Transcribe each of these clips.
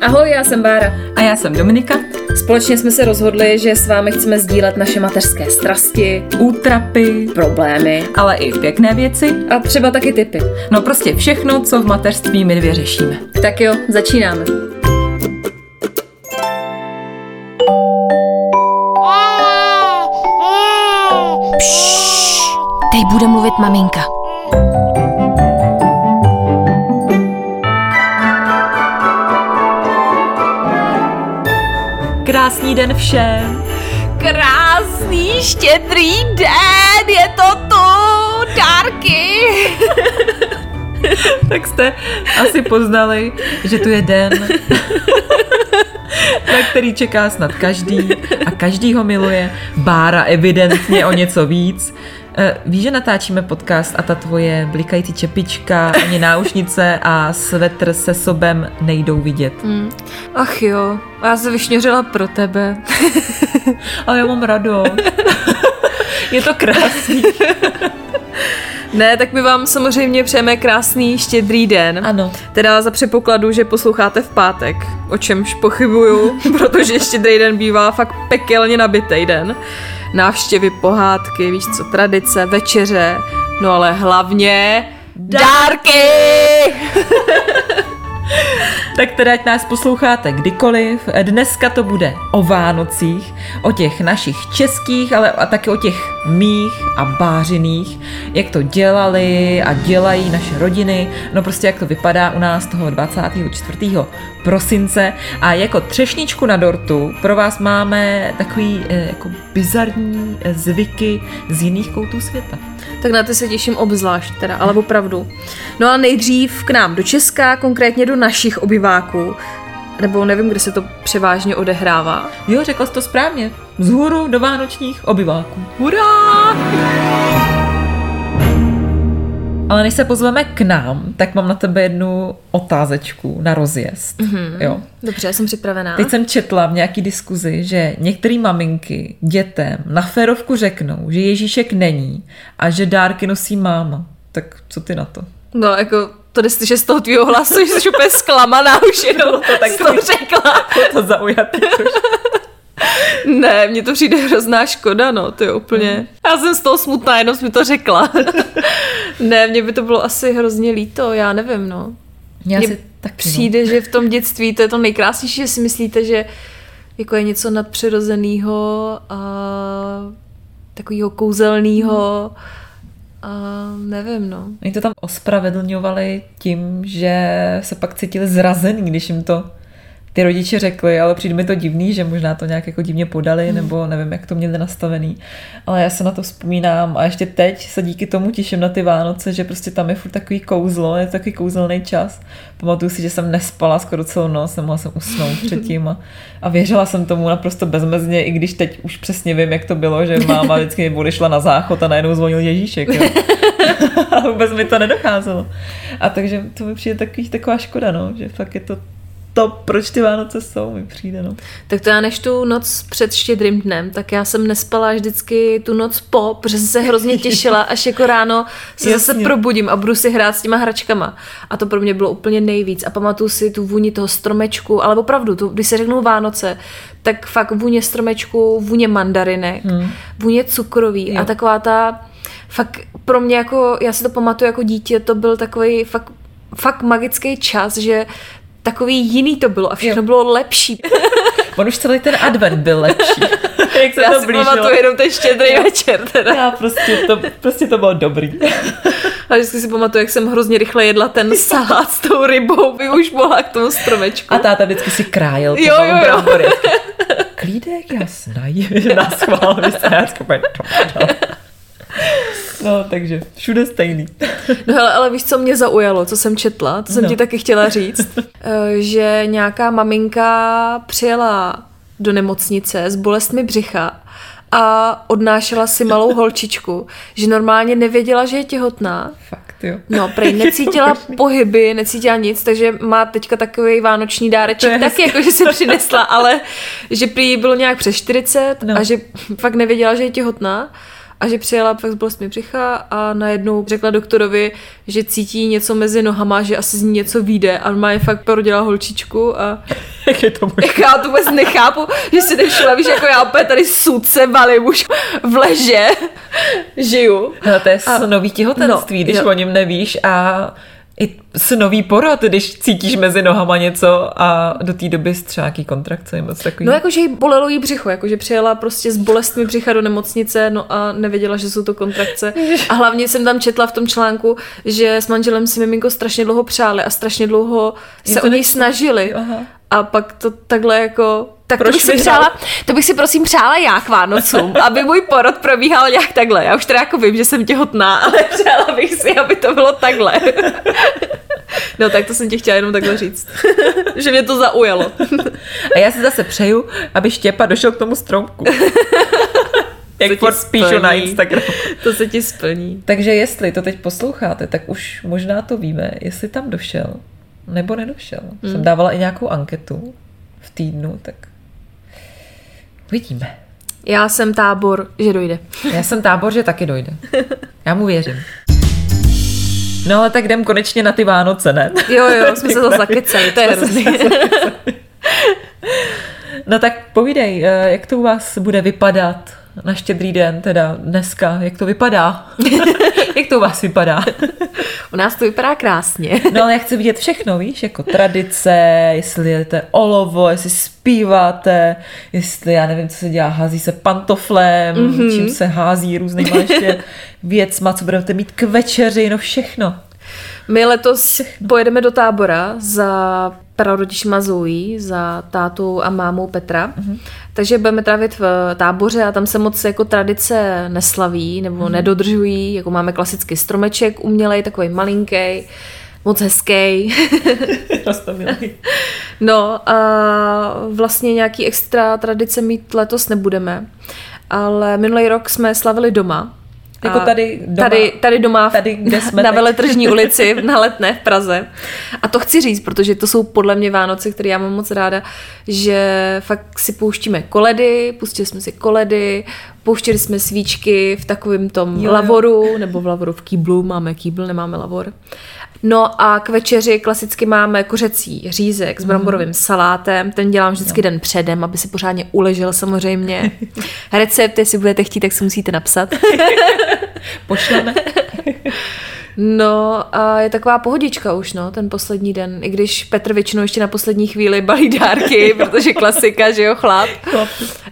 Ahoj, já jsem Bára. A já jsem Dominika. Společně jsme se rozhodli, že s vámi chceme sdílet naše mateřské strasti, útrapy, problémy, ale i pěkné věci. A třeba taky typy. No prostě všechno, co v mateřství my dvě řešíme. Tak jo, začínáme. Pšš, teď bude mluvit maminka. Krásný den všem. Krásný štědrý den, je to tu, dárky. tak jste asi poznali, že tu je den, na který čeká snad každý a každý ho miluje. Bára evidentně o něco víc. Eh, víš, že natáčíme podcast a ta tvoje blikající čepička, ani náušnice a svetr se sobem nejdou vidět. Mm. Ach jo, já se vyšňořila pro tebe. Ale já mám radost. Je to krásný. Ne, tak my vám samozřejmě přejeme krásný štědrý den. Ano. Teda za předpokladu, že posloucháte v pátek, o čemž pochybuju, protože štědrý den bývá fakt pekelně nabitý den návštěvy, pohádky, víš co, tradice, večeře, no ale hlavně dárky! tak teda, ať nás posloucháte kdykoliv, dneska to bude o Vánocích, o těch našich českých, ale a taky o těch mých a bářiných, jak to dělali a dělají naše rodiny, no prostě jak to vypadá u nás toho 24. prosince. A jako třešničku na dortu pro vás máme takový eh, jako bizarní eh, zvyky z jiných koutů světa tak na ty se těším obzvlášť teda, ale opravdu. No a nejdřív k nám do Česka, konkrétně do našich obyváků, nebo nevím, kde se to převážně odehrává. Jo, řekla jsi to správně. Zhůru do vánočních obyváků. Hurá! Ale než se pozveme k nám, tak mám na tebe jednu otázečku na rozjezd. Mm-hmm. Jo. Dobře, jsem připravená. Teď jsem četla v nějaký diskuzi, že některé maminky dětem na férovku řeknou, že Ježíšek není a že dárky nosí máma. Tak co ty na to? No, jako to jde slyšet z toho tvýho hlasu, že jsi úplně zklamaná už jenom to tak to řekla. to zaujatý ne, mně to přijde hrozná škoda, no, to je úplně... Mm. Já jsem z toho smutná, jenom jsi mi to řekla. ne, mně by to bylo asi hrozně líto, já nevím, no. Já mně tak no. přijde, že v tom dětství to je to nejkrásnější, že si myslíte, že jako je něco nadpřirozeného a takového kouzelného. Mm. A nevím, no. Oni to tam ospravedlňovali tím, že se pak cítili zrazený, když jim to ty rodiče řekli, ale přijde mi to divný, že možná to nějak jako divně podali, hmm. nebo nevím, jak to měli nastavený. Ale já se na to vzpomínám a ještě teď se díky tomu těším na ty Vánoce, že prostě tam je furt takový kouzlo, je takový kouzelný čas. Pamatuju si, že jsem nespala skoro celou noc, nemohla jsem usnout předtím a, a věřila jsem tomu naprosto bezmezně, i když teď už přesně vím, jak to bylo, že máma vždycky odešla na záchod a najednou zvonil Ježíšek. Jo. a vůbec mi to nedocházelo. A takže to mi přijde takový, taková škoda, no, že fakt je to to, proč ty Vánoce jsou, mi přijde, no. Tak to já než tu noc před štědrým dnem, tak já jsem nespala vždycky tu noc po, protože jsem se hrozně těšila, až jako ráno se Jasně. zase probudím a budu si hrát s těma hračkama. A to pro mě bylo úplně nejvíc. A pamatuju si tu vůni toho stromečku, ale opravdu, tu, když se řeknou Vánoce, tak fakt vůně stromečku, vůně mandarinek, hmm. vůně cukroví jo. a taková ta fakt pro mě jako, já si to pamatuju jako dítě, to byl takový fakt fakt magický čas, že takový jiný to bylo a všechno jo. bylo lepší. On už celý ten advent byl lepší. Jak se Já to si blížilo. pamatuju jenom ten štědrý večer. Teda. Já prostě to, prostě to bylo dobrý. A vždycky si pamatuju, jak jsem hrozně rychle jedla ten salát s tou rybou, by už mohla k tomu stromečku. A táta vždycky si krájel jo, jo, jo. Klídek, jasný. Na schvál, No, takže všude stejný. No hele, ale víš, co mě zaujalo, co jsem četla, to jsem no. ti taky chtěla říct, eh, že nějaká maminka přijela do nemocnice s bolestmi břicha a odnášela si malou holčičku, že normálně nevěděla, že je těhotná. Fakt, jo. No, prej necítila pohyby, necítila nic, takže má teďka takový vánoční dáreček taky, jako že si přinesla, ale že prý bylo nějak přes 40 no. a že fakt nevěděla, že je těhotná a že přijela fakt s bolestmi břicha a najednou řekla doktorovi, že cítí něco mezi nohama, že asi z ní něco vyjde a má je fakt porodila holčičku a Jak je to možné? Jak já to vůbec nechápu, že si nevšimla, víš, jako já opět tady sudce valím už v leže, žiju. Hele, to je snový těhotenství, No, když jo. o něm nevíš a i snový porod, když cítíš mezi nohama něco a do té doby nějaký kontrakce nebo něco takový. No jakože jí bolelo jí břicho, jakože přijela prostě s bolestmi břicha do nemocnice, no a nevěděla, že jsou to kontrakce. A hlavně jsem tam četla v tom článku, že s manželem si miminko strašně dlouho přáli a strašně dlouho se o něj snažili. Aha. A pak to takhle jako... Tak to bych, si přála, to bych si prosím přála já k Vánocům, aby můj porod probíhal nějak takhle. Já už teda jako vím, že jsem těhotná, ale přála bych si, aby to bylo takhle. No tak to jsem ti chtěla jenom takhle říct. že mě to zaujalo. A já si zase přeju, aby Štěpa došel k tomu stromku. To Jak ti furt píšu na. Instagram. To se ti splní. Takže jestli to teď posloucháte, tak už možná to víme, jestli tam došel nebo nedošel. Hmm. Jsem dávala i nějakou anketu v týdnu, tak uvidíme. Já jsem tábor, že dojde. Já jsem tábor, že taky dojde. Já mu věřím. No ale tak jdem konečně na ty Vánoce, ne? Jo, jo, jsme se to zakecali, to je hrozný. No tak povídej, eh, jak to u vás bude vypadat na štědrý den, teda dneska, jak to vypadá? jak to u vás vypadá? U nás to vypadá krásně. No ale já chci vidět všechno, víš, jako tradice, jestli jedete olovo, jestli zpíváte, jestli, já nevím, co se dělá, hází se pantoflem, mm-hmm. čím se hází různýma ještě věcma, co budete mít k večeři, no všechno. My letos pojedeme do tábora za prarodičima Zoe, za tátou a mámou Petra. Mm-hmm. Takže budeme trávit v táboře a tam se moc jako tradice neslaví nebo mm-hmm. nedodržují. Jako máme klasický stromeček umělej, takový malinký, moc hezký. No a vlastně nějaký extra tradice mít letos nebudeme. Ale minulý rok jsme slavili doma. Jako tady doma? Tady, tady doma, Tady, kde jsme na teď? Veletržní ulici na Letné v Praze. A to chci říct, protože to jsou podle mě Vánoce, které já mám moc ráda, že fakt si pouštíme koledy, pustili jsme si koledy, pouštěli jsme svíčky v takovém tom Jo, jo, jo. lavoru, nebo v lavoru v kýblu, máme kýbl, nemáme lavor. No a k večeři klasicky máme kořecí řízek s bramborovým salátem, ten dělám vždycky den předem, aby si pořádně uležel samozřejmě. Recept, jestli budete chtít, tak si musíte napsat. Pošleme. No a je taková pohodička už, no, ten poslední den. I když Petr většinou ještě na poslední chvíli balí dárky, protože klasika, že jo, chlap.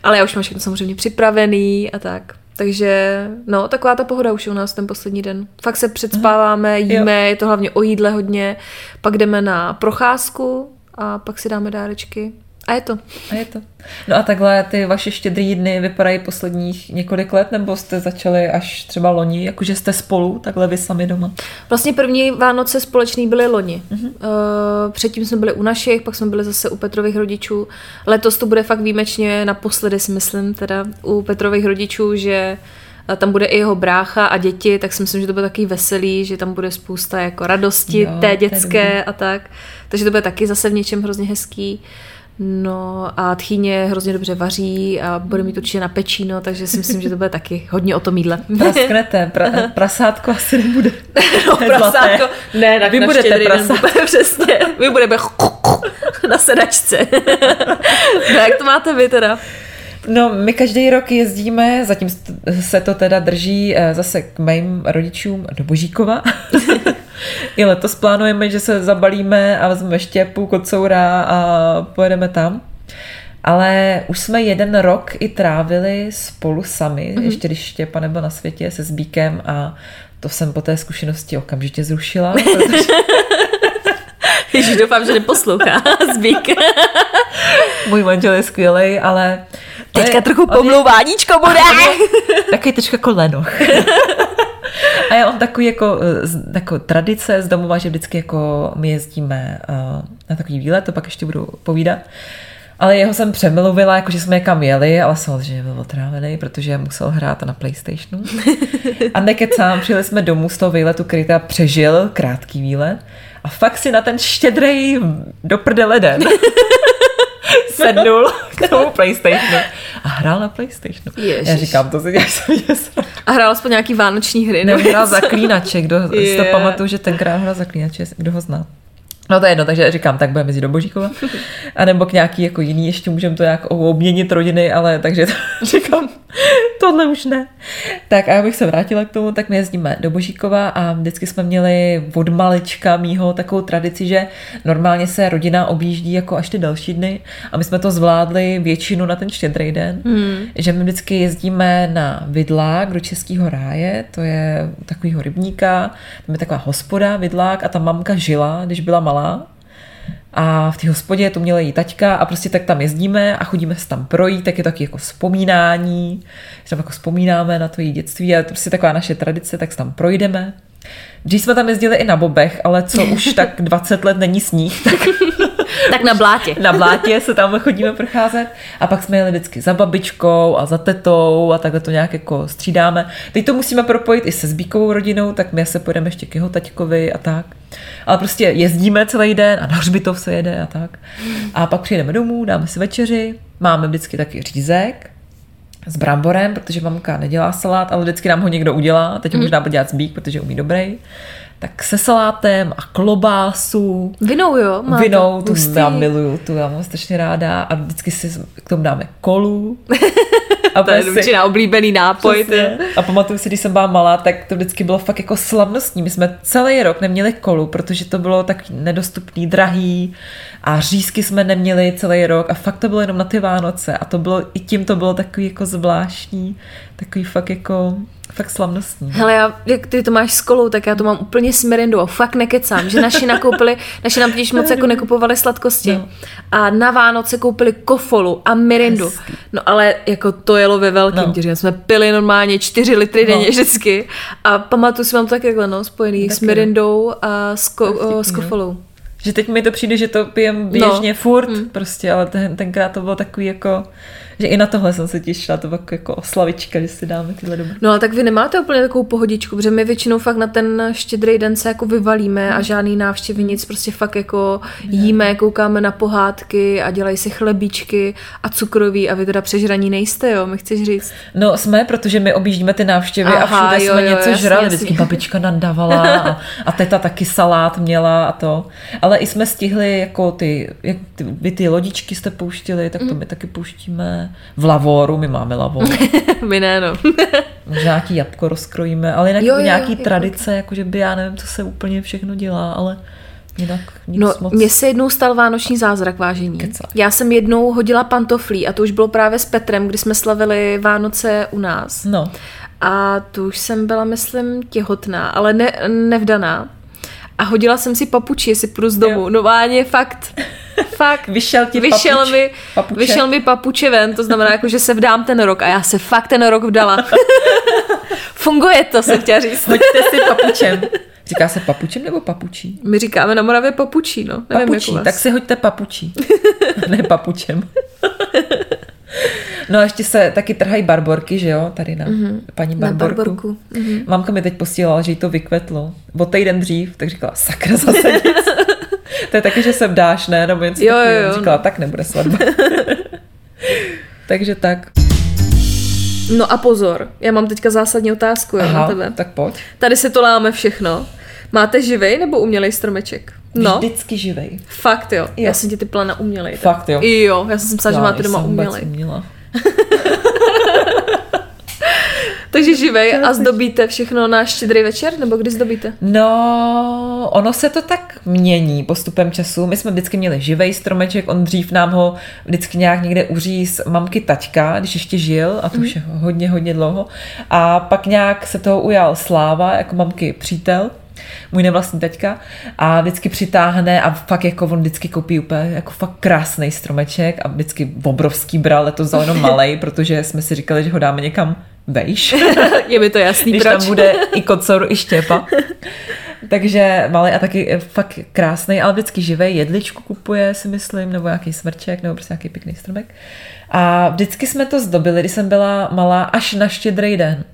Ale já už mám všechno samozřejmě připravený a tak. Takže, no, taková ta pohoda už je u nás ten poslední den. Fakt se předspáváme, jíme, je to hlavně o jídle hodně, pak jdeme na procházku a pak si dáme dárečky. A je to. A je to. No a takhle ty vaše štědrý dny vypadají posledních několik let, nebo jste začali až třeba loni, jakože jste spolu, takhle vy sami doma? Vlastně první Vánoce společný byly loni. Mm-hmm. Uh, předtím jsme byli u našich, pak jsme byli zase u Petrových rodičů. Letos to bude fakt výjimečně naposledy, si myslím, teda u Petrových rodičů, že eh, tam bude i jeho brácha a děti, tak si myslím, že to bude taky veselý, že tam bude spousta jako radosti Jo, té dětské dobrý. a tak. Takže to bude taky zase v něčem hrozně hezký. No a tchýně hrozně dobře vaří a bude mít určitě na pečíno, takže si myslím, že to bude taky hodně o tom jídle. Prasknete, pra, prasátko asi nebude. No, prasátko. Ne, tak Vy na budete prasátko. bude, přesně. My budeme na sedačce. no, jak to máte vy teda? No, my každý rok jezdíme, zatím se to teda drží eh, zase k mým rodičům do Božíkova. I letos plánujeme, že se zabalíme a vezmeme štěpu, kocoura a pojedeme tam. Ale už jsme jeden rok i trávili spolu sami, mm-hmm. ještě když Štěpa nebyl na světě se Zbíkem a to jsem po té zkušenosti okamžitě zrušila, protože Ježíš, doufám, že neposlouchá Zbík. můj manžel je skvělý, ale to Teďka je- trochu on je- pomlouváníčko bude. Takový trošku jako lenoch. A je on takový jako, eh, jako tradice z domova, že vždycky jako my jezdíme eh, na takový výlet, to pak ještě budu povídat. Ale jeho jsem přemluvila, jako že jsme někam jeli, ale samozřejmě byl otrávený, protože musel hrát na Playstationu. A nekecám, přijeli jsme domů z toho výletu, který teda přežil, krátký výlet. A fakt si na ten štědrej do prdele den sednul k tomu Playstationu a hrál na Playstationu. Ježiš. Já říkám, to si děláš jsem dělal. A hrál aspoň nějaký vánoční hry. Nebo hrál zaklínače, kdo si to pamatuju, že tenkrát hrál zaklínače, kdo ho zná. No to je jedno, takže říkám, tak budeme jezdit do Božíkova. A nebo k nějaký jako jiný, ještě můžeme to nějak obměnit rodiny, ale takže to, říkám, tohle už ne. Tak a abych se vrátila k tomu, tak my jezdíme do Božíkova a vždycky jsme měli od malička mýho takovou tradici, že normálně se rodina objíždí jako až ty další dny a my jsme to zvládli většinu na ten štědrý den, hmm. že my vždycky jezdíme na Vidlák do Českého ráje, to je takovýho rybníka, tam je taková hospoda Vidlák a ta mamka žila, když byla malá malá a v té hospodě to měla jí taťka a prostě tak tam jezdíme a chodíme se tam projít, tak je to taky jako vzpomínání, že tam jako vzpomínáme na to její dětství a to prostě taková naše tradice, tak se tam projdeme. Dřív jsme tam jezdili i na bobech, ale co už tak 20 let není sníh, tak... tak na blátě. na blátě se tam chodíme procházet a pak jsme jeli vždycky za babičkou a za tetou a takhle to nějak jako střídáme. Teď to musíme propojit i se Zbíkovou rodinou, tak my se pojedeme ještě k jeho taťkovi a tak. Ale prostě jezdíme celý den a na hřbitov se jede a tak. A pak přijdeme domů, dáme si večeři, máme vždycky taky řízek, s bramborem, protože mamka nedělá salát, ale vždycky nám ho někdo udělá. Teď ho mm. možná bude dělat zbík, protože umí dobrý. Tak se salátem a klobásu. Vinou, jo? Máte vinou, tu já miluju, tu já mám strašně ráda. A vždycky si k tomu dáme kolu. A to je si... oblíbený nápoj. A pamatuju si, když jsem byla malá, tak to vždycky bylo fakt jako slavnostní. My jsme celý rok neměli kolu, protože to bylo tak nedostupný, drahý a řízky jsme neměli celý rok a fakt to bylo jenom na ty Vánoce a to bylo, i tím to bylo takový jako zvláštní, takový fakt jako fakt slavnostní. Hele, já, jak ty to máš s kolou, tak já to mám úplně s merendou a fakt nekecám, že naši nakoupili, naši nám totiž moc jako nekupovali sladkosti no. a na Vánoce koupili kofolu a mirindu. No ale jako to jelo ve velkým, no. jsme pili normálně 4 litry denně no. vždycky a pamatuju si mám tak takhle, no, spojený tak s mirindou a s, ko, o, s kofolou. Že teď mi to přijde, že to pijem běžně no. furt, mm. prostě, ale ten, tenkrát to bylo takový jako že i na tohle jsem se těšila, to jako, jako oslavička, že si dáme tyhle doby. No a tak vy nemáte úplně takovou pohodičku, protože my většinou fakt na ten štědrý den se jako vyvalíme a žádný návštěvy, nic, prostě fakt jako jíme, koukáme na pohádky a dělají si chlebíčky a cukroví a vy teda přežraní nejste, jo, mi chceš říct? No jsme, protože my objíždíme ty návštěvy Aha, a všude jo, jsme jo, něco jasný, žrali, jasný. vždycky babička nandávala a, a teta taky salát měla a to. Ale i jsme stihli jako ty, jak ty, vy ty lodičky jste pouštili, tak to mm. my taky pouštíme v lavoru, my máme lavor. my ne, no. nějaký jabko rozkrojíme, ale jinak jo, jo, nějaký jo, tradice, jo. jakože by já nevím, co se úplně všechno dělá, ale jinak nic no, moc. mně se jednou stal vánoční zázrak, vážení. Keca. Já jsem jednou hodila pantoflí a to už bylo právě s Petrem, kdy jsme slavili Vánoce u nás. No. A tu už jsem byla, myslím, těhotná, ale ne, nevdaná. A hodila jsem si papuči, jestli půjdu z domu. Jo. No váně, fakt. Fakt. Vyšel ti vyšel papuč, mi, papuče. vyšel mi papuče ven, to znamená, jako, že se vdám ten rok a já se fakt ten rok vdala. Funguje to, jsem chtěla říct. Hoďte si papučem. Říká se papučem nebo papučí? My říkáme na Moravě papučí, no. Nevím, papučí, tak si hoďte papučí. ne papučem. No a ještě se taky trhají barborky, že jo, tady na mm-hmm. paní barborku. Na barborku. Mm-hmm. Mamka mi teď posílala, že jí to vykvetlo. O týden dřív, tak říkala, sakra zase nic. to je taky, že se vdáš, ne? Nebo něco jo, jo, jo, Říkala, no. tak nebude svatba. Takže tak. No a pozor, já mám teďka zásadní otázku Aha, na tebe. tak pojď. Tady si to láme všechno. Máte živej nebo umělej stromeček? No. Vždycky živej. Fakt jo. jo. Já jsem ti typla na umělej. Fakt jo. I jo, já jsem si myslela, že máte doma umělej. Uměla. Takže živej a zdobíte všechno na štědrý večer, nebo kdy zdobíte? No, ono se to tak mění postupem času. My jsme vždycky měli živej stromeček, on dřív nám ho vždycky nějak někde uříz mamky taťka, když ještě žil, a to už je mhm. hodně, hodně dlouho. A pak nějak se toho ujal Sláva, jako mamky přítel, můj nevlastní teďka a vždycky přitáhne a fakt jako on vždycky koupí úplně jako fakt krásný stromeček a vždycky obrovský bral, letos vzal jenom malej, protože jsme si říkali, že ho dáme někam vejš. Je mi to jasný, Když proč. tam bude i kocor, i štěpa. Takže malý a taky fakt krásný, ale vždycky živý jedličku kupuje, si myslím, nebo nějaký smrček, nebo prostě nějaký pěkný stromek. A vždycky jsme to zdobili, když jsem byla malá, až na štědrý den.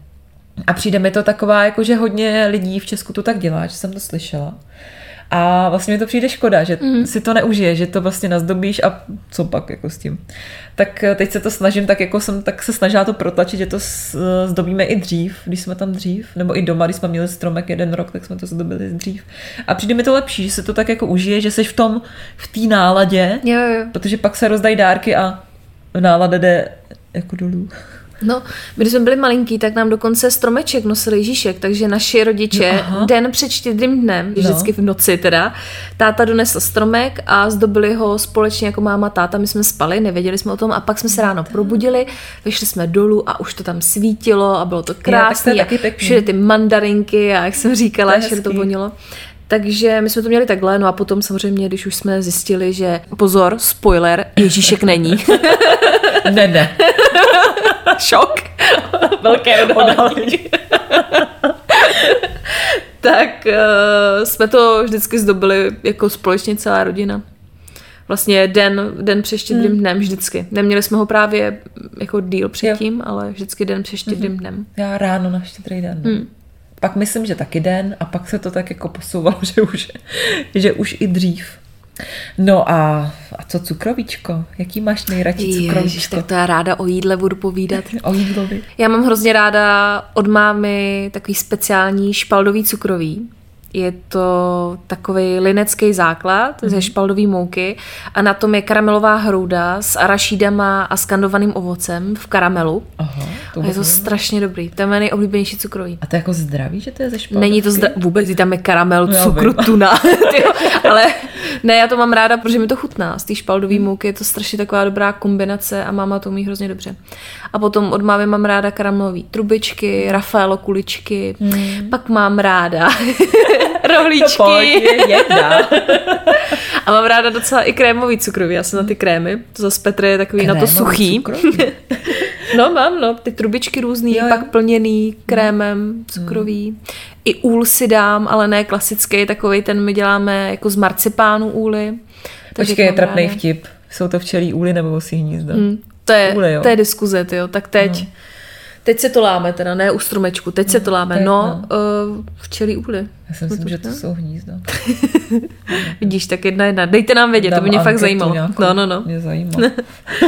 A přijde mi to taková, jako že hodně lidí v Česku to tak dělá, že jsem to slyšela. A vlastně mi to přijde škoda, že mm. si to neužije, že to vlastně nazdobíš a co pak jako s tím. Tak eh, teď se to snažím, tak jako jsem tak se snažila to protlačit, že to eh, zdobíme i dřív, když jsme tam dřív, nebo i doma, když jsme měli stromek jeden rok, tak jsme to zdobili dřív. A přijde mi to lepší, že se to tak jako užije, že jsi v tom, v té náladě, Jo, jo. protože pak se rozdají dárky a nálada jde jako dolů. No, my když jsme byli malinký, tak nám dokonce stromeček nosil Ježíšek, takže naši rodiče aha. den před štědrým dnem, No. vždycky v noci teda, táta donesl stromek a zdobili ho společně jako máma, táta, my jsme spali, nevěděli jsme o tom a pak jsme se ráno probudili, vyšli jsme dolů a už to tam svítilo a bylo to tak krásné. pěkný. všude ty mandarinky a jak jsem říkala, To ještě to vonilo. Takže my jsme to měli takhle, no a potom samozřejmě, když už jsme zjistili, že pozor, spoiler, Ježíšek není. Ne, ne. Šok. Velké odhalení. tak uh, jsme to vždycky zdobili jako společně celá rodina. Vlastně den, den před štědrým dnem vždycky. Neměli jsme ho právě jako díl předtím, ale vždycky den před štědrým dnem. Já ráno na štědrý den. Hmm. Pak myslím, že taky den a pak se to tak jako posouvalo, že už, že už i dřív. No a, a co cukrovíčko? Jaký máš nejradši Ježiš, cukrovíčko? tak to já ráda o jídle budu povídat. O jídlovi. Já mám hrozně ráda od mámy takový speciální špaldový cukroví. Je to takový linecký základ mm-hmm. ze špaldové mouky a na tom je karamelová hrouda s arašídama a skandovaným ovocem v karamelu. Aha, to A je to nevím. strašně dobrý. To je moje nejoblíbenější cukroví. A to je jako zdravý, že to je ze špaldovky? Není to zdra- vůbec, tam je karamel, No cukru, vím. tuna. tyjo. Ale ne, já to mám ráda, protože mi to chutná. Z té špaldové mouky je to strašně taková dobrá kombinace a máma to umí hrozně dobře. A potom od mámy mám ráda karamelové trubičky, Rafaelo kuličky, pak mám ráda rohlíčky Pojď, je jedna. a mám ráda docela i krémový cukroví. Já jsem na ty krémy. To zase Petr je takový na to Krémový suchý. No mám, no, ty trubičky různý, Jo, jo, jo. pak plněný krémem cukrový. I úl si dám, ale ne klasický, takový ten my děláme jako z marcipánu úly. Takže Počkej, je to trapnej ráda. vtip. Jsou to včelí úly nebo vosí hnízda? Hm, to, je, Úly, jo. to je diskuze, tyjo. tak teď... Teď se to láme teda, ne u stromečku, teď se to láme. teď No, uh, včelí úly. Já si myslím, že to jsou hnízda. Vidíš, tak jedna jedna. Dejte nám vědět, to Dám by mě fakt zajímalo. nějakou. No, no, no. Mě zajímá.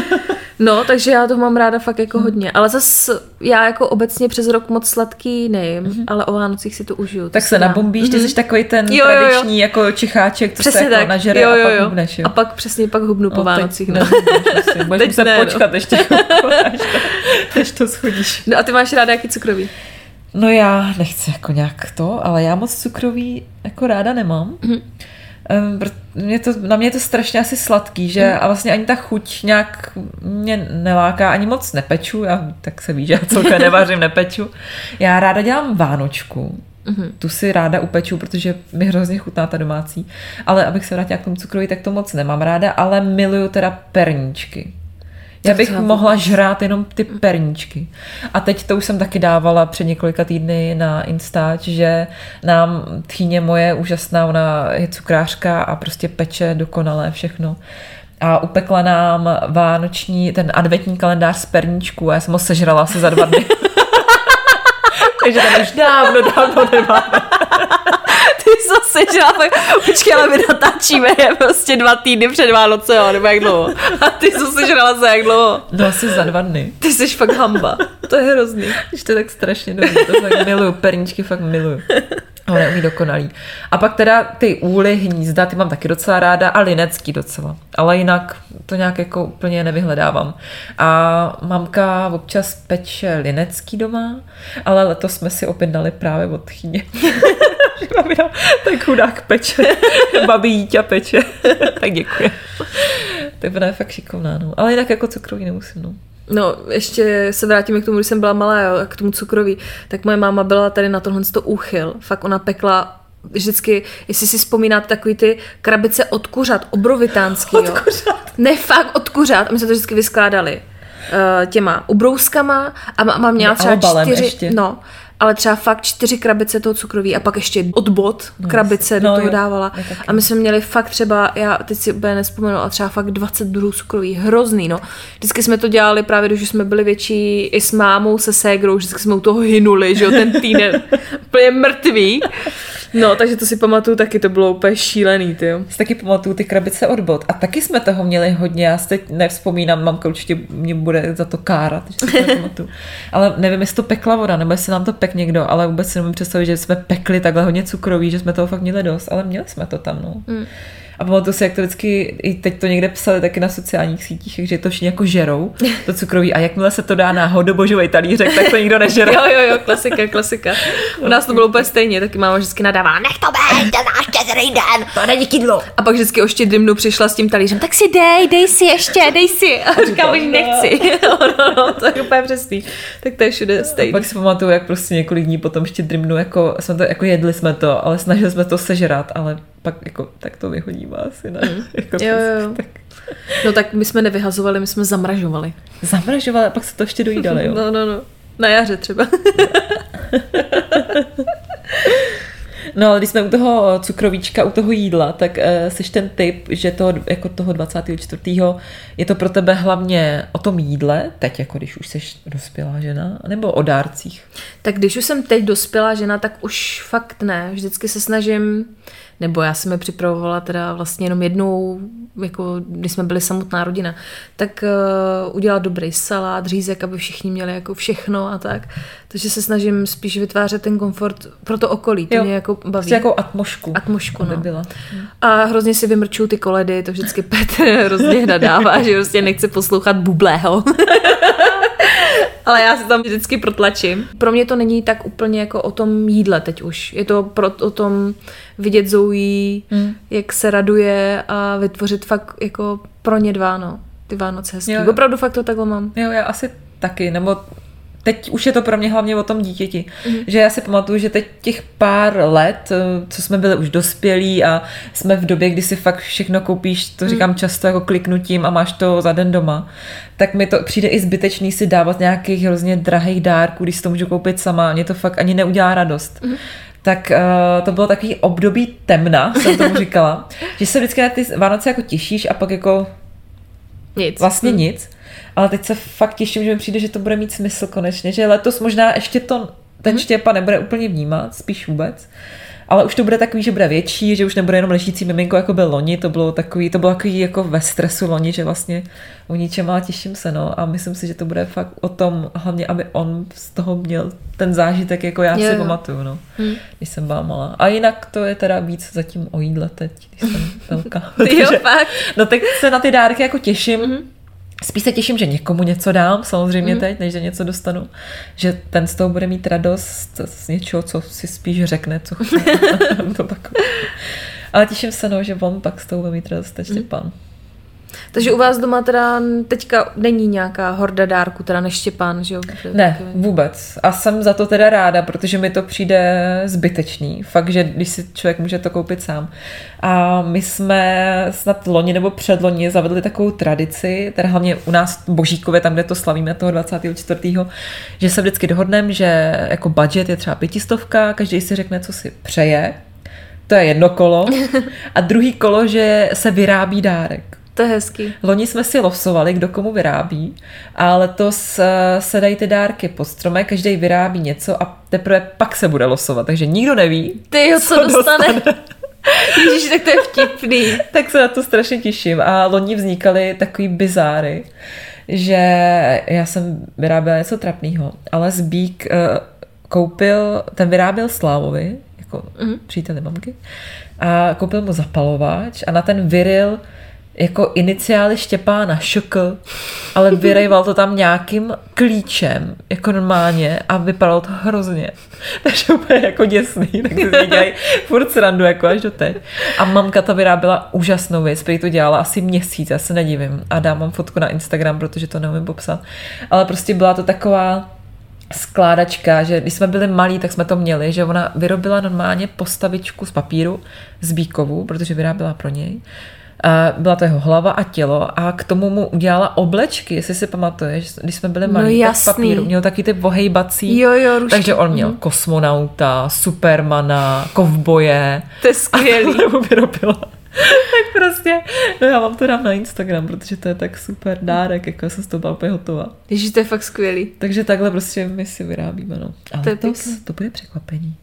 No, takže já to mám ráda fakt jako hodně. Ale zas já jako obecně přes rok moc sladký nejím, ale o Vánocích si to užiju. to Tak se nabombíš, ty jsi takový ten Jo, jo, jo. tradiční jako čicháček, co se Přesně jako tak. nažere jo, a jo, pak jo. hubneš, jo. A pak přesně pak hubnu po No, teď Vánocích. No. asi. Budeš muset ne, no. počkat ještě chvilku, až to, než to schodíš. no a ty máš ráda jaký cukrový? No já nechci jako nějak to, ale já moc cukroví jako ráda nemám. Mhm. Mm-hmm. Mě to, na mě je to strašně asi sladký, že Mhm. a vlastně ani ta chuť nějak mě neláká, ani moc nepeču, já tak se ví, že já celkem nevařím, nepeču. Já ráda dělám vánočku, Mhm. tu si ráda upeču, protože mi hrozně chutná ta domácí. Ale abych se vrátila k tomu cukroví, tak to moc nemám ráda, ale miluju teda perníčky. Já bych já mohla žrát jenom ty perníčky. A teď to už jsem taky dávala před několika týdny na Instač, že nám tchýně moje úžasná, ona je cukrářka a prostě peče dokonalé všechno. A upekla nám vánoční, ten adventní kalendář z perníčků a já jsem ho sežrala asi za dva dny. Takže tam už dávno, dávno nemáme. Zase žila, tak počkej, ale my natáčíme je prostě dva týdny před Vánoce, jo, nebo jak dlouho. A ty zase žrala za jak dlouho. No asi za dva dny. Ty jsi fakt hamba. To je hrozný. Když to je tak strašně dobrý, to fakt miluju, perníčky fakt miluju. Ale umí dokonalý. A pak teda ty úly, hnízda, ty mám taky docela ráda a linecký docela. Ale jinak to nějak jako úplně nevyhledávám. A mamka občas peče linecký doma, ale letos jsme si objednali právě od chyně. Babina, tak chudák peče. Babi Jíťa peče. tak děkuji. Tak ona je fakt šikovná, no. Ale jinak jako cukroví nemusím, no. No, ještě se vrátíme k tomu, když jsem byla malá, jo, k tomu cukroví. Tak moje máma byla tady na tohle to úchyl. Fakt ona pekla vždycky, jestli si vzpomínáte, takový ty krabice od kuřat, obrovitánský, jo. Ne, fakt od kuřat. A my jsme to vždycky vyskládali uh, těma ubrouskama a má- mám měla třeba čtyři, ještě. no, ale třeba fakt čtyři krabice toho cukroví a pak ještě od bod krabice do No toho jo, dávala. A my jsme měli fakt třeba, já teď si úplně nespomenu, ale třeba fakt 20 druhů cukroví, hrozný, no. Vždycky jsme to dělali právě, když jsme byli větší i s mámou, se ségrou, vždycky jsme u toho hynuli, že jo, ten týden úplně mrtvý. No, takže to si pamatuju taky, to bylo úplně šílený, ty jo. Taky pamatuju ty krabice od bot. A taky jsme toho měli hodně, já si teď nevzpomínám, mamka určitě mě bude za to kárat, že si to nepamatuju. Ale nevím, jestli to pekla voda, nebo jestli nám to pek někdo, ale vůbec si nemůžu představit, že jsme pekli takhle hodně cukroví, že jsme toho fakt měli dost, ale měli jsme to tam, no. Mm. A pamatuju si, jak to vždycky, i teď to někde psali taky na sociálních sítích, že to všichni jako žerou, to cukroví. A jakmile se to dá na hodobožový talířek, tak to nikdo nežere. jo, jo, jo, klasika, klasika. U nás to bylo úplně stejně, taky máma vždycky nadává, nech to být, to náš štědrý den, to není kydlo. A pak vždycky o štědrým dnu přišla s tím talířem, tak si dej, dej si ještě, dej si. A říkám, že nechci. no, no, no, to je úplně přesný. Tak to je všude stejný. Pak si pamatuju, jak prostě několik dní potom štědrým dnu, jako, jsme to, jako jedli jsme to, ale snažili jsme to sežrat, ale pak jako, tak to vyhodíme asi, ne? Mm. jako jo, jo. Tak. No tak my jsme nevyhazovali, my jsme zamražovali. Zamražovali a pak se to ještě dojídali, jo? no, no, no. Na jaře třeba. No ale když jsme u toho cukrovíčka, u toho jídla, tak uh, jsi ten typ, že toho, jako toho 24. je to pro tebe hlavně o tom jídle, teď jako když už jsi dospělá žena, nebo o dárcích? Tak když už jsem teď dospělá žena, tak už fakt ne. Vždycky se snažím nebo já jsem je připravovala teda vlastně jenom jednou, jako když jsme byli samotná rodina, tak uh, udělat dobrý salát, řízek, aby všichni měli jako všechno a tak. Takže se snažím spíš vytvářet ten komfort pro to okolí, to jo, mě jako baví. Prostě jako atmošku. Atmošku, no. Byla. A hrozně si vymrčuju ty koledy, to vždycky Petr hrozně nadává, že prostě nechce poslouchat bublého. ale já se tam vždycky protlačím. Pro mě to není tak úplně jako o tom jídle teď už. Je to pro, o tom vidět Zoe, mm. jak se raduje a vytvořit fakt jako pro ně dva, no. Ty Vánoce hezký. Jo. Opravdu fakt to takhle mám. Jo, já asi taky, nebo teď už je to pro mě hlavně o tom dítěti. Mm-hmm. Že já si pamatuju, že teď těch pár let, eh, co jsme byli už dospělí a jsme v době, kdy si fakt všechno koupíš, to říkám mm. často jako kliknutím a máš to za den doma, tak mi to přijde i zbytečný si dávat nějakých hrozně drahých dárků, když si to můžu koupit sama. Mě to fakt ani neudělá radost. Mm-hmm tak uh, to bylo takový období temna, jsem tomu říkala, že se vždycky na ty Vánoce jako těšíš a pak jako nic. Vlastně hmm. nic. Ale teď se fakt těším, že mi přijde, že to bude mít smysl konečně, že letos možná ještě to ten mm-hmm. štěpa nebude úplně vnímat, spíš vůbec. Ale už to bude takový, že bude větší, že už nebude jenom ležící miminko, jako byl loni, to bylo takový, to bylo takový jako ve stresu loni, že vlastně o ničem a těším se, no. A myslím si, že to bude fakt o tom, hlavně, aby on z toho měl ten zážitek, jako já jo, si jo. pamatuju, no. Hmm. Když jsem byla malá. A jinak to je teda víc zatím o jídle teď, když jsem velká. jo, fakt. No tak se na ty dárky jako těším. Mm-hmm Spíš se těším, že někomu něco dám, samozřejmě mm. teď, než že něco dostanu. Že ten z toho bude mít radost z něčeho, co si spíš řekne, co chce. Ale těším se, no, že on pak z toho bude mít radost teď mm. pan. Takže u vás doma teda teďka není nějaká horda dárku, teda než Štěpán, že jo? Ne, vůbec. A jsem za to teda ráda, protože mi to přijde zbytečný. Fakt, že když si člověk může to koupit sám. A my jsme snad loni nebo předloni zavedli takovou tradici, teda hlavně u nás v Božíkově, tam, kde to slavíme toho 24. že se vždycky dohodneme, že jako budget je třeba pětistovka, každý si řekne, co si přeje, to je jedno kolo. A druhý kolo, že se vyrábí dárek. To je hezký. Loni jsme si losovali, kdo komu vyrábí, a letos eh, se dají ty dárky pod stromem, každý vyrábí něco a teprve pak se bude losovat, takže nikdo neví, Ty jo, co, co dostane. dostane. Ježíš, tak to je vtipný. tak se na to strašně těším. A loni vznikaly takový bizáry, že já jsem vyráběla něco trapného, ale Zbík uh, koupil, ten vyráběl Slávovi, jako mm-hmm. příteli mamky, a koupil mu zapalovač a na ten vyril jako iniciály Štěpána ŠK, ale vyrejval to tam nějakým klíčem, jako normálně a vypadalo to hrozně. Takže úplně jako děsný, tak si dělají furt srandu jako až do teď. A mamka ta vyráběla úžasnou věc, prý to dělala asi měsíc, já se nedivím. A dám vám fotku na Instagram, protože to neumím popsat. Ale prostě byla to taková skládačka, že když jsme byli malí, tak jsme to měli, že ona vyrobila normálně postavičku z papíru z bíkovu, protože vyráběla pro něj byla to jeho hlava a tělo a k tomu mu udělala oblečky, jestli si pamatuješ, když jsme byli malí, no, tak z papíru. Měl taky ty vohejbací. Jo, jo, rušky. Takže on měl mm. kosmonauta, supermana, kovboje. To je skvělý. A vyrobila. tak prostě, no já vám to dám na Instagram, protože to je tak super dárek, jako jsem z toho byla úplně hotová. Ježíš, to je fakt skvělý. Takže takhle prostě my si vyrábíme, no. Ale to, to, to bude překvapení.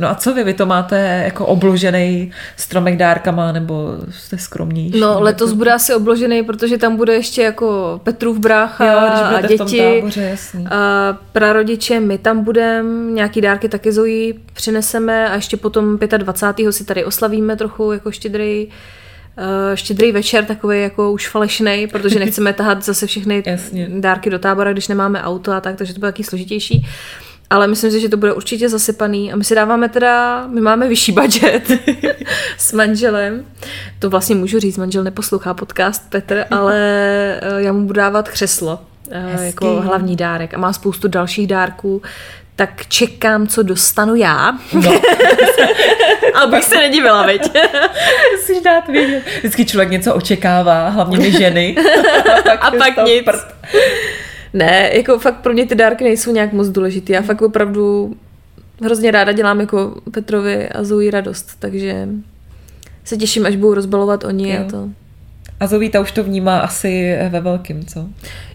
No a co vy? Vy to máte jako obložený stromek dárkama, nebo jste skromnější? No letos bude asi obložený, protože tam bude ještě jako Petrův brácha jo, a děti. táboře, jasný. A prarodiče, my tam budeme, nějaký dárky taky Zoe přineseme a ještě potom 25. si tady oslavíme trochu jako štědrý uh, štědrý večer, takový jako už falešný, protože nechceme tahat zase všechny dárky do tábora, když nemáme auto a tak, takže to bude taky složitější. Ale myslím si, že to bude určitě zasypaný a my si dáváme teda, my máme vyšší budget s manželem. To vlastně můžu říct, manžel neposlouchá podcast Petr, ale eh, já mu budu dávat křeslo eh, Hezký. jako hlavní dárek a má spoustu dalších dárků, tak čekám, co dostanu já. No. Abych se nedivila, veď. Musíš dát vědět. Vždycky člověk něco očekává, hlavně my ženy. a pak, a pak nic. Prd. Ne, jako fakt pro mě ty dárky nejsou nějak moc důležitý. Já fakt opravdu hrozně ráda dělám jako Petrovi a Zoe radost, takže se těším, až budou rozbalovat oni jo. a to. A Zoe ta už to vnímá asi ve velkým, co?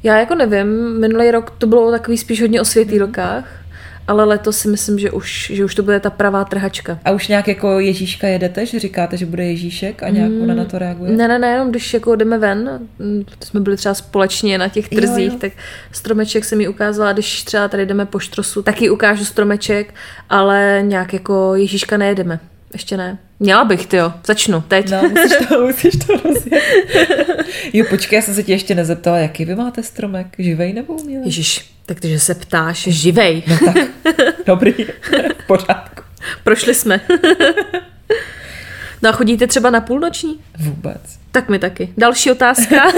Já jako nevím, minulý rok to bylo takový spíš hodně o světý rokách ale letos si myslím, že už, že už to bude ta pravá trhačka. A už nějak jako Ježíška jedete, že říkáte, že bude Ježíšek a nějak mm, ona na to reaguje? Ne, ne, ne, jenom když jako jdeme ven, mm, jsme byli třeba společně na těch trzích, jo, jo. tak stromeček se mi ukázala, když třeba tady jdeme po štrosu, taky ukážu stromeček, ale nějak jako Ježíška nejedeme. Ještě ne. Měla bych, ty jo. Začnu, teď. No, musíš to, musíš to rozjet. jo, počkej, já jsem se tě ještě nezeptala, jaký vy máte stromek? Živej nebo umělej? Ježiš, takže se ptáš, živej. No tak, dobrý, v pořádku. Prošli jsme. no a chodíte třeba na půlnoční? Vůbec. Tak mi taky. Další otázka.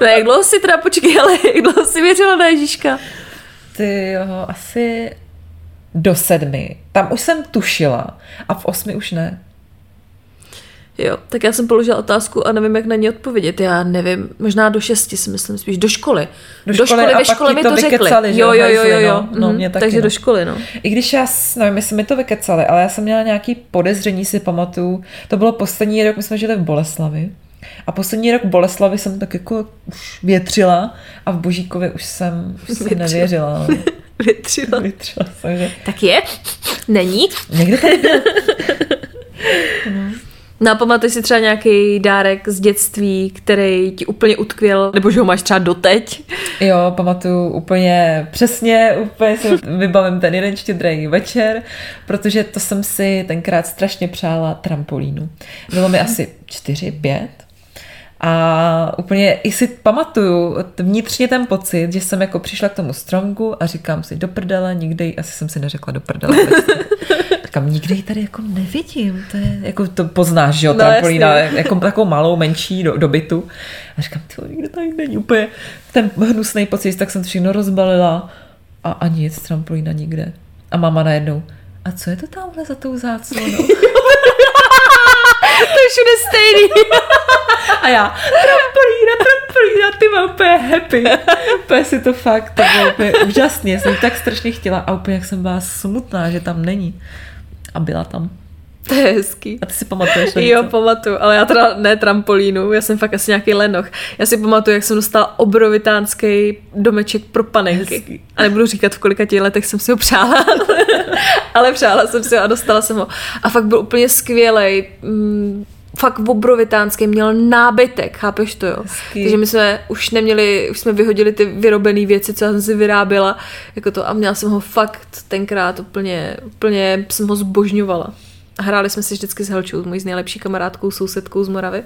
no jak dlouho si teda, počkej, ale jak dlouho si věřila na Ježíška? Ty jo, asi do sedmi. Tam už jsem tušila a v osmi už ne. Jo, tak já jsem položila otázku a nevím, jak na ní odpovědět. Já nevím, možná do šesti si myslím, spíš do školy. Do, do školy, ve škole mi to, to řekli. jo, jo, jo, jo, jo. No, no, mě taky, takže no. do školy, no. I když já, nevím, jestli mi to vykecali, ale já jsem měla nějaký podezření, si pamatuju. To bylo poslední rok, my jsme žili v Boleslavi. A poslední rok Boleslavy jsem tak jako už větřila a v Božíkově už jsem už si nevěřila. Větřila. Větřila jsem, že... Tak je? Není? Někde tady byl. no. No a pamatuješ si třeba nějaký dárek z dětství, který ti úplně utkvěl, nebo že ho máš třeba doteď? Jo, pamatuju úplně přesně, úplně si vybavím ten jeden štědrý večer, protože to jsem si tenkrát strašně přála trampolínu. Bylo mi asi čtyři, pět a úplně i si pamatuju vnitřně ten pocit, že jsem jako přišla k tomu stromku a říkám si do prdele, nikdy, asi jsem si neřekla do prdele. říkám, nikdy ji tady jako nevidím, to je, jako to poznáš, že jo, no, trampolína, jako takovou malou, menší do, do bytu. A říkám, ty nikdo tady není úplně ten hnusný pocit, tak jsem to všechno rozbalila a, a nic, trampolína nikde. A máma najednou, a co je to tamhle za tou záclonou? to je všude stejný. A já, trampolína, trampolína, ty mám úplně happy. Úplně si to fakt, to bylo úplně úžasně. Jsem tak strašně chtěla a úplně jak jsem byla smutná, že tam není. A byla tam. To je hezký. A ty si pamatuješ? Jo, pamatuju, ale já teda ne trampolínu, já jsem fakt asi nějaký lenoch. Já si pamatuju, jak jsem dostala obrovitánský domeček pro panenky. Hezký. A nebudu říkat, v kolika těch letech jsem si ho přála, ale přála jsem si ho a dostala jsem ho. A fakt byl úplně skvělý. Mm, fakt obrovitánský, měl nábytek, chápeš to, jo? Hezký. Takže my jsme už neměli, už jsme vyhodili ty vyrobené věci, co jsem si vyráběla, jako to a měla jsem ho fakt tenkrát úplně, úplně jsem ho zbožňovala. Hráli jsme si vždycky s Helčou, mojí z nejlepší kamarádkou, sousedkou z Moravy.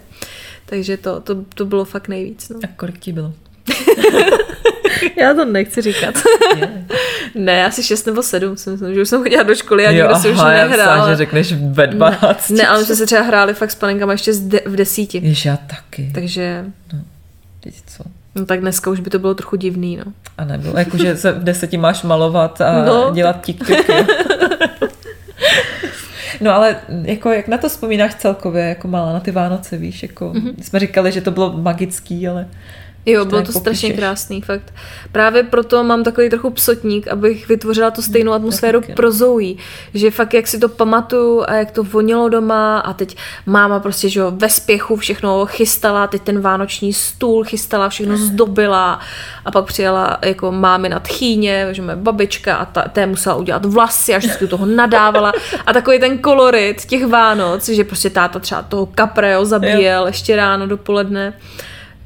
Takže to, to, to bylo fakt nejvíc. No. A kolik ti bylo? Já to nechci říkat. ne, asi 6 nebo 7, si myslím, že už jsem chodila do školy a nikdo jo, si už nehrál. Já že řekneš ve 12. Ne, ne ale jsme se třeba hráli fakt s panenkama ještě v desíti. Jež já taky. Takže... No, teď co? No tak dneska už by to bylo trochu divný, no. A nebylo, jakože se v deseti máš malovat a no. dělat tiktoky. No ale jako jak na to vzpomínáš celkově, jako malá na ty Vánoce, víš, jako mm-hmm. jsme říkali, že to bylo magický, ale Jo, bylo to strašně krásný, fakt. Právě proto mám takový trochu psotník, abych vytvořila tu stejnou atmosféru pro Zoe. Že fakt, jak si to pamatuju a jak to vonilo doma a teď máma prostě, že jo, ve spěchu všechno chystala, teď ten vánoční stůl chystala, všechno zdobila a pak přijela jako mámy na tchýně, že moje babička a ta, té musela udělat vlasy a vždycky toho nadávala a takový ten kolorit těch Vánoc, že prostě táta třeba toho kapreo zabíjel jo. ještě ráno dopoledne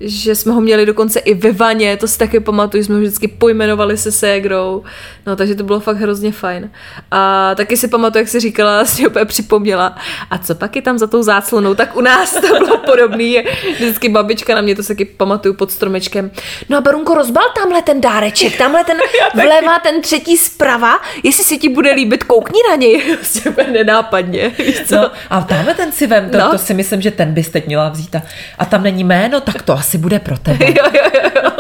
že jsme ho měli dokonce i ve vaně, to si taky pamatuju, jsme ho vždycky pojmenovali se ségrou, no takže to bylo fakt hrozně fajn. A taky si pamatuju, jak si říkala, si opět připomněla, a co pak je tam za tou záclonou, tak u nás to bylo podobný, vždycky babička na mě, to si taky pamatuju pod stromečkem. No a Barunko, rozbal tamhle ten dáreček, tamhle ten vleva, ten třetí zprava, jestli si ti bude líbit, koukni na něj, prostě nenápadně. No, a tamhle ten si vem, to, no. to si myslím, že ten bys teď měla vzít a, a tam není jméno, tak to asi bude pro tebe. jo, jo, jo.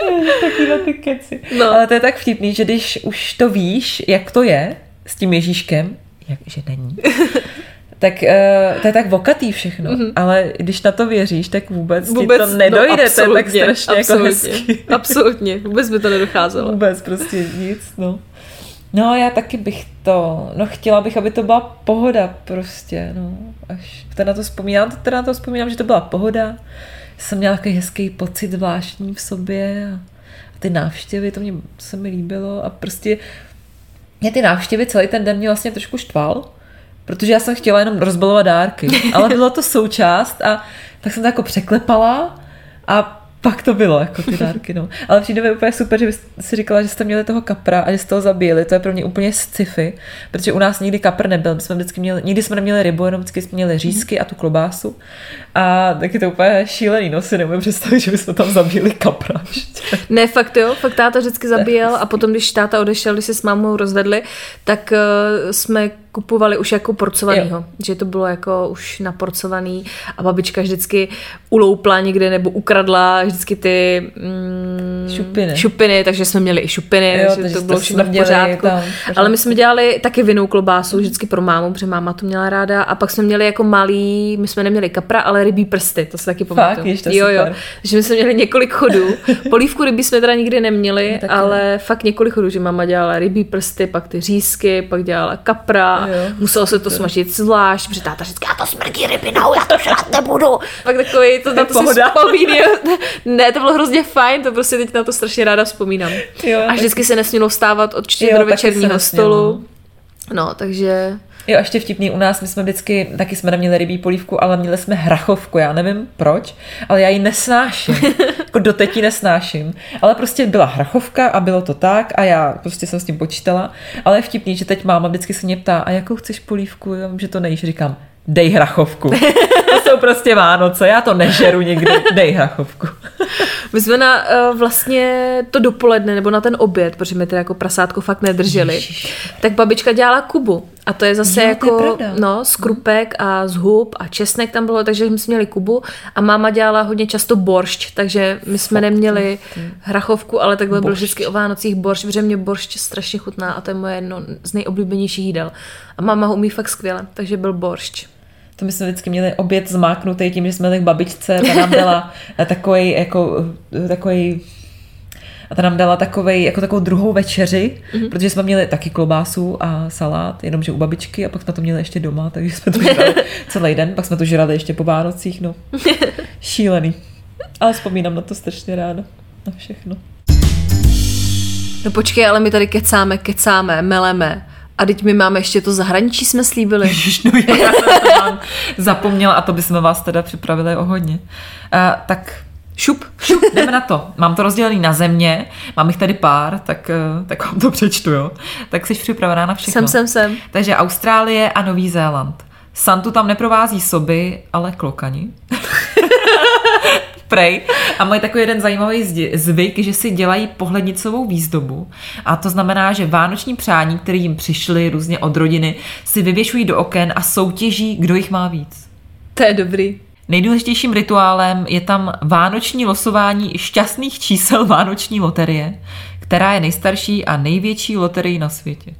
Takovýhle ty keci. No. Ale to je tak vtipný, že když už to víš, jak to je s tím Ježíškem, jak, že není, tak uh, to je tak vokatý všechno, mm-hmm. ale když na to věříš, tak vůbec, vůbec ti to nedojde, no, to je tak strašně jako absolutně, jako hezký. Absolutně, vůbec by to nedocházelo. Vůbec prostě nic, no. No já taky bych to, no chtěla bych, aby to byla pohoda prostě, no. Až teda na to vzpomínám, teda na to vzpomínám, že to byla pohoda. Jsem měla takový hezký pocit zvláštní v sobě a, a ty návštěvy, to mě se mi líbilo a prostě mě ty návštěvy celý ten den mě vlastně trošku štval, protože já jsem chtěla jenom rozbalovat dárky, ale bylo to součást a tak jsem to jako překlepala a pak to bylo, jako ty dárky, no. Ale přijde mi úplně super, že si říkala, že jste měli toho kapra a že jste ho zabíjeli. To je pro mě úplně sci-fi, protože u nás nikdy kapr nebyl. My jsme vždycky měli, nikdy jsme neměli rybu, jenom vždycky jsme měli řízky a tu klobásu. A taky to úplně šílený, no si nemůžu představit, že bychom tam zabíjeli kapra. Ještě. Ne, fakt jo, fakt táta vždycky zabíjel a potom, když táta odešel, když se s mámou rozvedli, tak uh, jsme kupovali už jako porcovanýho, jo. že to bylo jako už naporcovaný a babička vždycky uloupla někde nebo ukradla vždycky ty mm, šupiny. šupiny, takže jsme měli i šupiny, jo, takže to bylo všechno v pořádku. Tam, pořádku. Ale my jsme dělali taky vinou klobásu vždycky pro mámu, protože máma to měla ráda a pak jsme měli jako malý, my jsme neměli kapra, ale rybí prsty, to se taky pamatuju. Jo, jo, že my jsme měli několik chodů. Polívku rybí jsme teda nikdy neměli, no, ale ne. fakt několik chodů, že máma dělala rybí prsty, pak ty řízky, pak dělala kapra jo. muselo se to smažit zvlášť, protože táta říká, já to smrdí rybinou, já to žrát nebudu. Pak takový, to na to si Ne, to bylo hrozně fajn, to prostě teď na to strašně ráda vzpomínám. Jo, a vždycky se nesmělo vstávat od večerního stolu. No, takže... Jo, ještě vtipný u nás, my jsme vždycky, taky jsme neměli rybí polívku, ale měli jsme hrachovku, já nevím proč, ale já ji nesnáším, jako doteď ji nesnáším, ale prostě byla hrachovka a bylo to tak a já prostě jsem s tím počítala, ale je vtipný, že teď máma vždycky se mě ptá, a jakou chceš polívku, já vím, že to nejíš, říkám, dej hrachovku. to jsou prostě Vánoce, já to nežeru nikdy, dej hrachovku. My jsme na uh, vlastně to dopoledne, nebo na ten oběd, protože my teda jako prasátko fakt nedrželi, Ježiš. tak babička dělala kubu. A to je zase jo, jako je no, skrupek a zhub a česnek tam bylo, takže jsme měli kubu a máma dělala hodně často boršť, takže my jsme Fakt, neměli hrachovku, ale takhle byl vždycky o Vánocích boršť, protože mě boršť strašně chutná a to je moje jedno z nejoblíbenějších jídel. A máma ho umí fakt skvěle, takže byl boršť. To my jsme vždycky měli oběd zmáknutý tím, že jsme tak babičce, ta nám dala takový, jako, takový a ta nám dala takovej, jako takovou druhou večeři, mm-hmm. protože jsme měli taky klobásu a salát, jenomže u babičky a pak jsme to měli ještě doma, takže jsme to žrali celý den, pak jsme to žrali ještě po Vánocích, no. Šílený. Ale vzpomínám na to strašně ráda, na všechno. No počkej, ale my tady kecáme, kecáme, meleme. A teď my máme ještě to zahraničí, jsme slíbili. Ježiš, no já jsem zapomněla a to bychom vás teda připravili o hodně. Uh, tak Šup, šup, jdeme na to. Mám to rozdělený na země, mám jich tady pár, tak, eh, tak vám to přečtu, jo. Tak jsi připravená na všechno. Jsem, jsem, jsem. Takže Austrálie a Nový Zéland. Santu tam neprovází soby, ale klokani. Prej. A mají takový jeden zajímavý zvyk, že si dělají pohlednicovou výzdobu. A to znamená, že vánoční přání, které jim přišly různě od rodiny, si vyvěšují do oken a soutěží, kdo jich má víc. To je dobrý. Nejdůležitějším rituálem je tam vánoční losování šťastných čísel vánoční loterie, která je nejstarší a největší loterii na světě.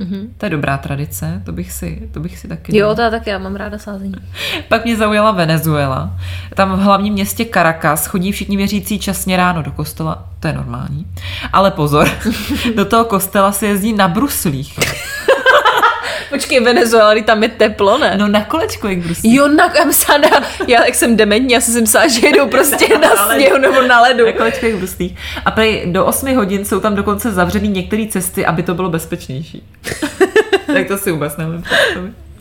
Mm-hmm. To je dobrá tradice, to bych si, to bych si taky Jo, to já taky, já mám ráda sázení. Pak mě zaujala Venezuela. Tam v hlavním městě Caracas chodí všichni věřící časně ráno do kostela, to je normální. Ale pozor, do toho kostela se jezdí na bruslích. Počkej, Venezuela, tam je teplo, ne? No na kolečku jak bruslí. Jo, na, já, myslela, já jak jsem dementní, já jsem si myslela, že jedou prostě na sněhu nebo na ledu. Na kolečku jak bruslí. A prej do 8 hodin jsou tam dokonce zavřený některé cesty, aby to bylo bezpečnější. tak to si vůbec nevím.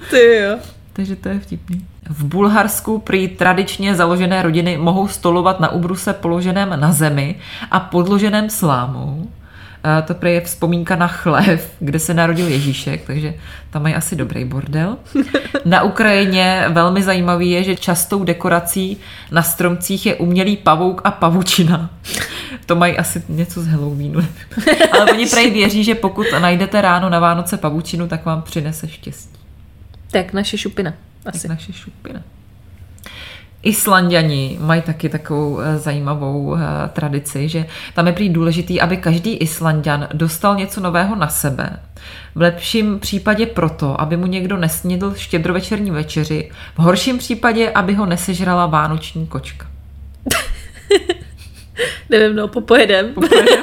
Ty jo. Takže to je vtipný. V Bulharsku prý tradičně založené rodiny mohou stolovat na ubruse položeném na zemi a podloženém slámou. To prý je vzpomínka na chlev, kde se narodil Ježíšek, takže tam mají asi dobrý bordel. Na Ukrajině velmi zajímavý je, že častou dekorací na stromcích je umělý pavouk a pavučina. To mají asi něco z Halloweenu. Ale oni prej věří, že pokud najdete ráno na Vánoce pavučinu, tak vám přinese štěstí. Tak naše šupina. Asi. Tak naše šupina. Islandiani mají taky takovou eh, zajímavou eh, tradici, že tam je prý důležitý, aby každý Islandian dostal něco nového na sebe. V lepším případě proto, aby mu někdo nesnědl štědrovečerní večeři, v horším případě, aby ho nesežrala vánoční kočka. Nevím, no, popojedem. popojedem.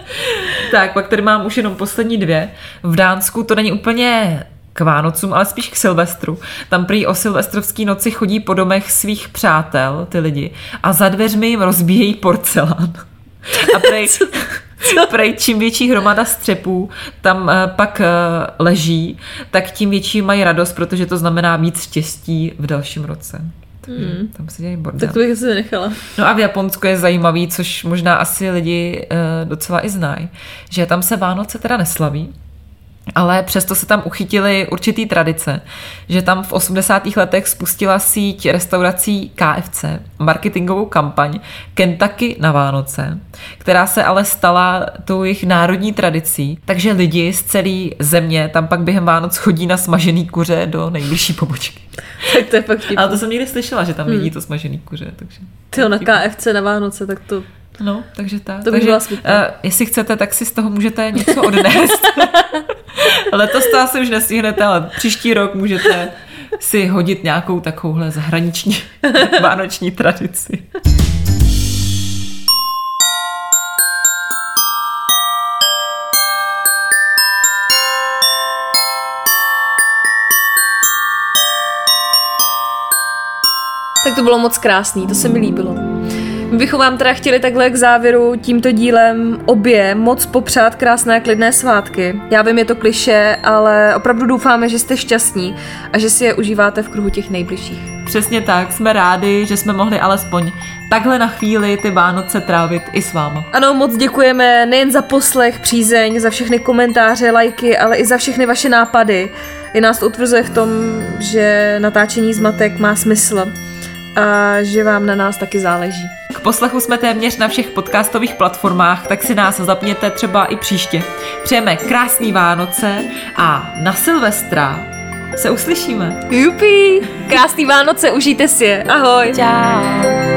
tak, pak tady mám už jenom poslední dvě. V Dánsku to není úplně k Vánocům, ale spíš k Silvestru. Tam prý o silvestrovský noci chodí po domech svých přátel, ty lidi, a za dveřmi jim rozbíjejí porcelán. A prej, prej čím větší hromada střepů tam uh, pak uh, leží, tak tím větší mají radost, protože to znamená víc štěstí v dalším roce. Hmm. Tam se dějí bordel. Tak to bych asi nechala. No a v Japonsku je zajímavý, což možná asi lidi uh, docela i znají, že tam se Vánoce teda neslaví, ale přesto se tam uchytily určitý tradice, že tam v 80. letech spustila síť restaurací KFC marketingovou kampaň Kentucky na Vánoce, která se ale stala tou jejich národní tradicí, takže lidi z celé země tam pak během Vánoc chodí na smažený kuře do nejbližší pobočky. Tak to je fakt vtipný. Ale to jsem někdy slyšela, že tam hmm. to smažený kuře. Takže Ty na KFC na Vánoce, tak to No, takže tak. To by takže, uh, jestli chcete, tak si z toho můžete něco odnést. Letos to asi už nestihnete, ale příští rok můžete si hodit nějakou takovouhle zahraniční vánoční tradici. Tak to bylo moc krásný, to se mi líbilo. My bychom vám teda chtěli takhle k závěru tímto dílem obě moc popřát krásné klidné svátky. Já vím, je to kliše, ale opravdu doufáme, že jste šťastní a že si je užíváte v kruhu těch nejbližších. Přesně tak, jsme rádi, že jsme mohli alespoň takhle na chvíli ty Vánoce trávit i s váma. Ano, moc děkujeme nejen za poslech, přízeň, za všechny komentáře, lajky, ale i za všechny vaše nápady. I nás to utvrzuje v tom, že natáčení zmatek má smysl a že vám na nás taky záleží. Poslechu jsme téměř na všech podcastových platformách, tak si nás zapněte třeba i příště. Přejeme krásný Vánoce a na Silvestra se uslyšíme. Jupi! Krásný Vánoce, užijte si je. Ahoj. Čau.